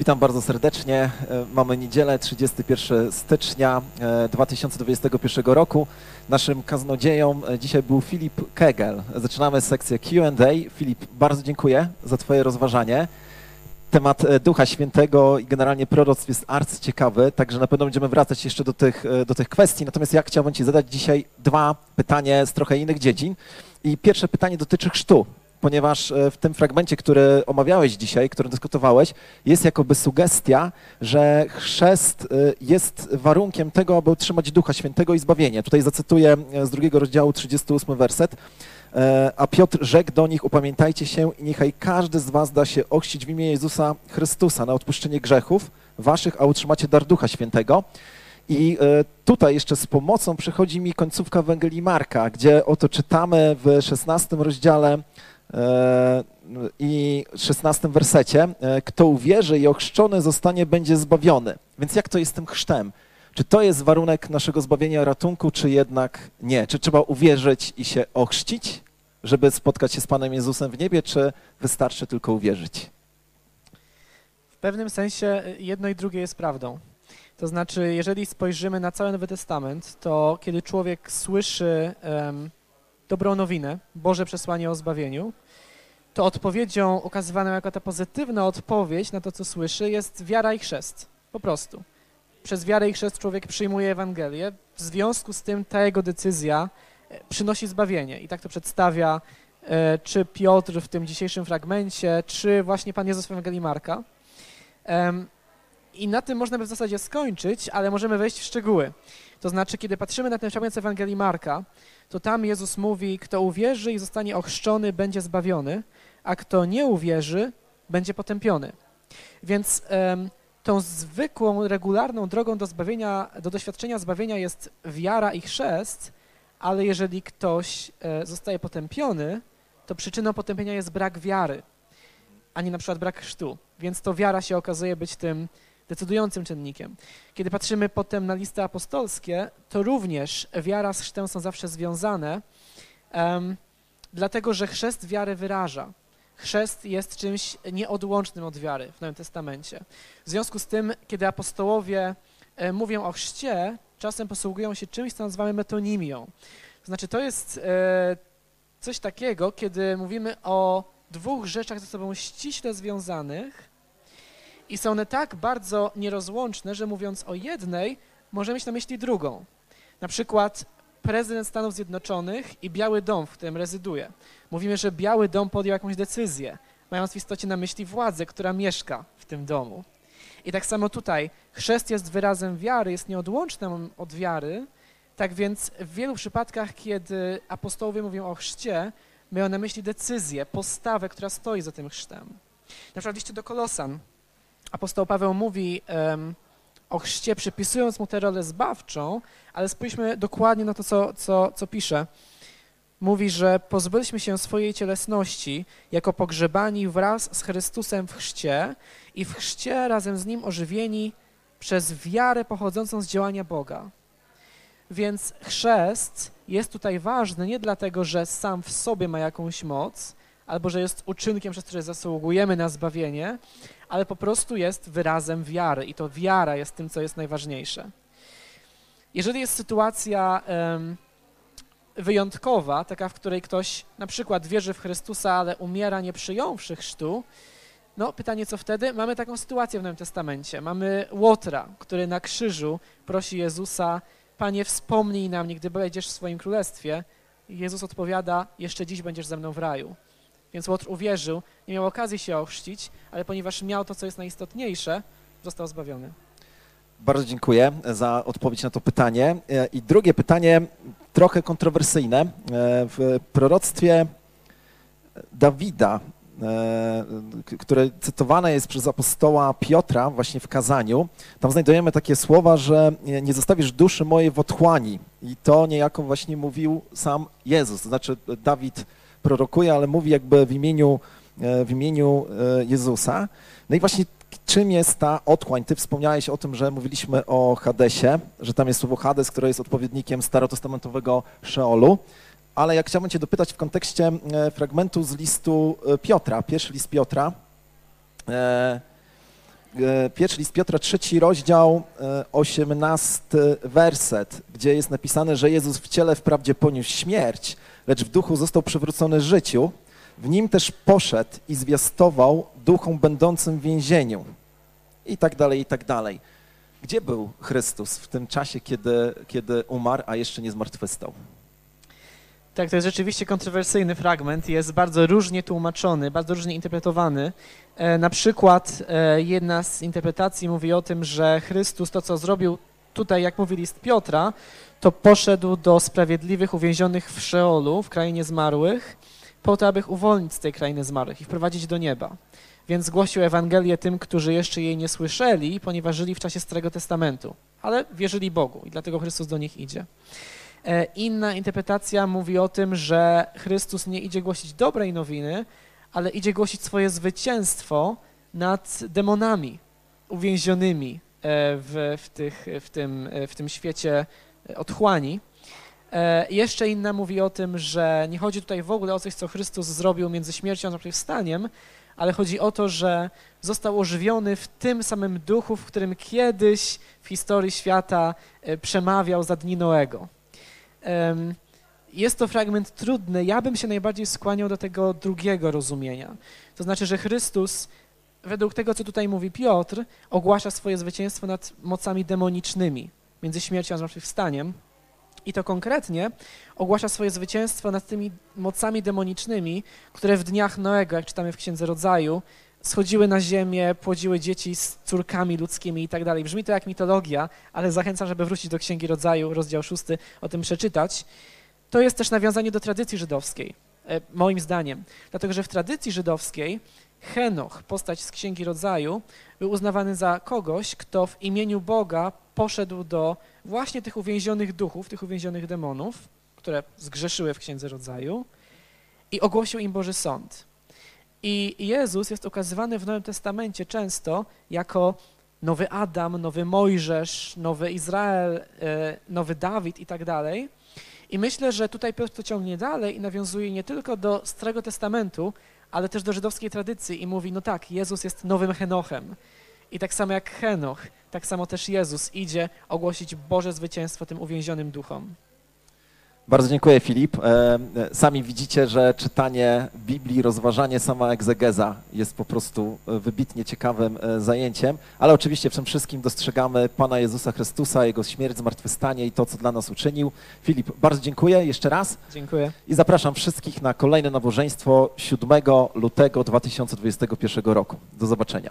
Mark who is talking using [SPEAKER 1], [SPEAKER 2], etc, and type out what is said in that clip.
[SPEAKER 1] Witam bardzo serdecznie. E, Mamy niedzielę, 31 stycznia e, 2021 roku. Naszym kaznodzieją e, dzisiaj był Filip Kegel. Zaczynamy sekcję Q&A. Filip, bardzo dziękuję za Twoje rozważanie. Temat e, Ducha Świętego i generalnie proroctw jest arcyciekawy, także na pewno będziemy wracać jeszcze do tych, e, do tych kwestii. Natomiast ja chciałbym Ci zadać dzisiaj dwa pytania z trochę innych dziedzin. I pierwsze pytanie dotyczy chrztu ponieważ e, w tym fragmencie, który omawiałeś dzisiaj, który dyskutowałeś, jest jakoby sugestia, że chrzest e, jest warunkiem tego, aby otrzymać Ducha Świętego i zbawienie. Tutaj zacytuję e, z drugiego rozdziału 38 werset. A Piotr rzekł do nich, upamiętajcie się i niechaj każdy z was da się ochrzcić w imię Jezusa Chrystusa na odpuszczenie grzechów waszych, a otrzymacie dar Ducha Świętego. I tutaj jeszcze z pomocą przychodzi mi końcówka Ewangelii Marka, gdzie oto czytamy w 16 rozdziale i 16 wersecie, e, kto uwierzy i ochrzczony zostanie, będzie zbawiony. Więc jak to jest tym chrztem? Czy to jest warunek naszego zbawienia, ratunku, czy jednak nie? Czy trzeba uwierzyć i się ochrzcić, żeby spotkać się z Panem Jezusem w niebie, czy wystarczy tylko uwierzyć?
[SPEAKER 2] W pewnym sensie jedno i drugie jest prawdą. To znaczy, jeżeli spojrzymy na cały Nowy Testament, to kiedy człowiek słyszy em, dobrą nowinę, Boże przesłanie o zbawieniu, to odpowiedzią ukazywaną jako ta pozytywna odpowiedź na to, co słyszy, jest wiara i chrzest. Po prostu. Przez wiarę i chrzest człowiek przyjmuje Ewangelię. W związku z tym ta jego decyzja e, przynosi zbawienie. I tak to przedstawia e, czy Piotr w tym dzisiejszym fragmencie, czy właśnie Pan Jezus w Ewangelii Marka. I na tym można by w zasadzie skończyć, ale możemy wejść w szczegóły. To znaczy, kiedy patrzymy na ten fragment z Ewangelii Marka, to tam Jezus mówi, kto uwierzy i zostanie ochrzczony, będzie zbawiony, a kto nie uwierzy, będzie potępiony. Więc em, tą zwykłą, regularną drogą do zbawienia, do doświadczenia zbawienia jest wiara i chrzest, ale jeżeli ktoś e, zostaje potępiony, to przyczyną potępienia jest brak wiary, a nie na przykład brak chrztu. Więc to wiara się okazuje być tym decydującym czynnikiem. Kiedy patrzymy potem na listy apostolskie, to również wiara z chrztem są zawsze związane, em, dlatego że chrzest wiarę wyraża. Chrzest jest czymś nieodłącznym od wiary w Nowym Testamencie. W związku z tym, kiedy apostołowie e, mówią o chrzcie, czasem posługują się czymś, co nazywamy metonimią. To znaczy, to jest e, coś takiego, kiedy mówimy o dwóch rzeczach ze sobą ściśle związanych i są one tak bardzo nierozłączne, że mówiąc o jednej, możemy mieć na myśli drugą. Na przykład prezydent Stanów Zjednoczonych i Biały Dom, w którym rezyduje. Mówimy, że Biały Dom podjął jakąś decyzję, mając w istocie na myśli władzę, która mieszka w tym domu. I tak samo tutaj, chrzest jest wyrazem wiary, jest nieodłączną od wiary, tak więc w wielu przypadkach, kiedy apostołowie mówią o chrzcie, mają na myśli decyzję, postawę, która stoi za tym chrztem. Na przykład liście do Kolosan apostoł Paweł mówi em, o chrzcie, przypisując mu tę rolę zbawczą, ale spójrzmy dokładnie na to, co, co, co pisze. Mówi, że pozbyliśmy się swojej cielesności jako pogrzebani wraz z Chrystusem w chrzcie i w chrzcie razem z Nim ożywieni przez wiarę pochodzącą z działania Boga. Więc chrzest jest tutaj ważny nie dlatego, że sam w sobie ma jakąś moc, albo że jest uczynkiem, przez który zasługujemy na zbawienie, ale po prostu jest wyrazem wiary i to wiara jest tym, co jest najważniejsze. Jeżeli jest sytuacja wyjątkowa, taka, w której ktoś na przykład wierzy w Chrystusa, ale umiera nie przyjąwszy chrztu, no pytanie, co wtedy? Mamy taką sytuację w Nowym Testamencie. Mamy Łotra, który na krzyżu prosi Jezusa, Panie, wspomnij na mnie, gdy będziesz w swoim królestwie. Jezus odpowiada, jeszcze dziś będziesz ze mną w raju. Więc Łotr uwierzył, nie miał okazji się ochrzcić, ale ponieważ miał to, co jest najistotniejsze, został zbawiony.
[SPEAKER 1] Bardzo dziękuję za odpowiedź na to pytanie. E, I drugie pytanie, trochę kontrowersyjne. E, W proroctwie Dawida, e, które cytowane jest przez apostoła Piotra właśnie w kazaniu, tam znajdujemy takie słowa, że nie zostawisz duszy mojej w otchłani. I to niejako właśnie mówił sam Jezus. To znaczy Dawid prorokuje, ale mówi jakby w imieniu, e, w imieniu e, Jezusa. No i właśnie czym jest ta otchłań? Ty wspomniałeś o tym, że mówiliśmy o Hadesie, że tam jest słowo Hades, które jest odpowiednikiem starotestamentowego Szeolu. Ale jak chciałbym cię dopytać w kontekście e, fragmentu z listu Piotra, pierwszy list Piotra, pierwszy list Piotra, trzeci rozdział, osiemnasty werset, gdzie jest napisane, że Jezus w ciele wprawdzie poniósł śmierć, lecz w duchu został przywrócony życiu. W nim też poszedł i zwiastował duchom będącym w więzieniu. I tak dalej, i tak dalej. Gdzie był Chrystus w tym czasie, kiedy, kiedy umarł, a jeszcze nie zmartwychwstał?
[SPEAKER 2] Tak, to jest rzeczywiście kontrowersyjny fragment, jest bardzo różnie tłumaczony, bardzo różnie interpretowany. E, na przykład e, jedna z interpretacji mówi o tym, że Chrystus to, co zrobił tutaj, jak mówi list Piotra, to poszedł do sprawiedliwych uwięzionych w Szeolu, w krainie zmarłych, po to, aby ich uwolnić z tej krainy zmarłych i wprowadzić do nieba. Więc głosił Ewangelię tym, którzy jeszcze jej nie słyszeli, ponieważ żyli w czasie Starego Testamentu, ale wierzyli Bogu i dlatego Chrystus do nich idzie. E, Inna interpretacja mówi o tym, że Chrystus nie idzie głosić dobrej nowiny, ale idzie głosić swoje zwycięstwo nad demonami uwięzionymi w, w, tych, w, tym, w tym świecie otchłani. E, Jeszcze inna mówi o tym, że nie chodzi tutaj w ogóle o coś, co Chrystus zrobił między śmiercią a zmartwychwstaniem, ale chodzi o to, że został ożywiony w tym samym duchu, w którym kiedyś w historii świata e, przemawiał za dni Noego. Jest to fragment trudny. Ja bym się najbardziej skłaniał do tego drugiego rozumienia. To znaczy, że Chrystus, według tego, co tutaj mówi Piotr, ogłasza swoje zwycięstwo nad mocami demonicznymi między śmiercią a zmartwychwstaniem. I to konkretnie ogłasza swoje zwycięstwo nad tymi mocami demonicznymi, które w dniach Noego, jak czytamy w Księdze Rodzaju, schodziły na ziemię, płodziły dzieci z córkami ludzkimi i tak dalej. Brzmi to jak mitologia, ale zachęcam, żeby wrócić do Księgi Rodzaju, rozdział 6, o tym przeczytać. To jest też nawiązanie do tradycji żydowskiej, e, moim zdaniem. Dlatego, że w tradycji żydowskiej Henoch, postać z Księgi Rodzaju, był uznawany za kogoś, kto w imieniu Boga poszedł do właśnie tych uwięzionych duchów, tych uwięzionych demonów, które zgrzeszyły w Księdze Rodzaju i ogłosił im Boży Sąd. I Jezus jest okazywany w Nowym Testamencie często jako nowy Adam, nowy Mojżesz, nowy Izrael, e, nowy Dawid i tak dalej. I myślę, że tutaj Piotr to ciągnie dalej i nawiązuje nie tylko do Starego Testamentu, ale też do żydowskiej tradycji i mówi, no tak, Jezus jest nowym Henochem. I tak samo jak Henoch, tak samo też Jezus idzie ogłosić Boże zwycięstwo tym uwięzionym duchom.
[SPEAKER 1] Bardzo dziękuję, Filip. E, Sami widzicie, że czytanie Biblii, rozważanie, sama egzegeza jest po prostu e, wybitnie ciekawym e, zajęciem, ale oczywiście w tym wszystkim dostrzegamy Pana Jezusa Chrystusa, Jego śmierć, zmartwychwstanie i to, co dla nas uczynił. Filip, bardzo dziękuję jeszcze raz
[SPEAKER 2] Dziękuję.
[SPEAKER 1] i zapraszam wszystkich na kolejne nabożeństwo 7 lutego 2021 roku. Do zobaczenia.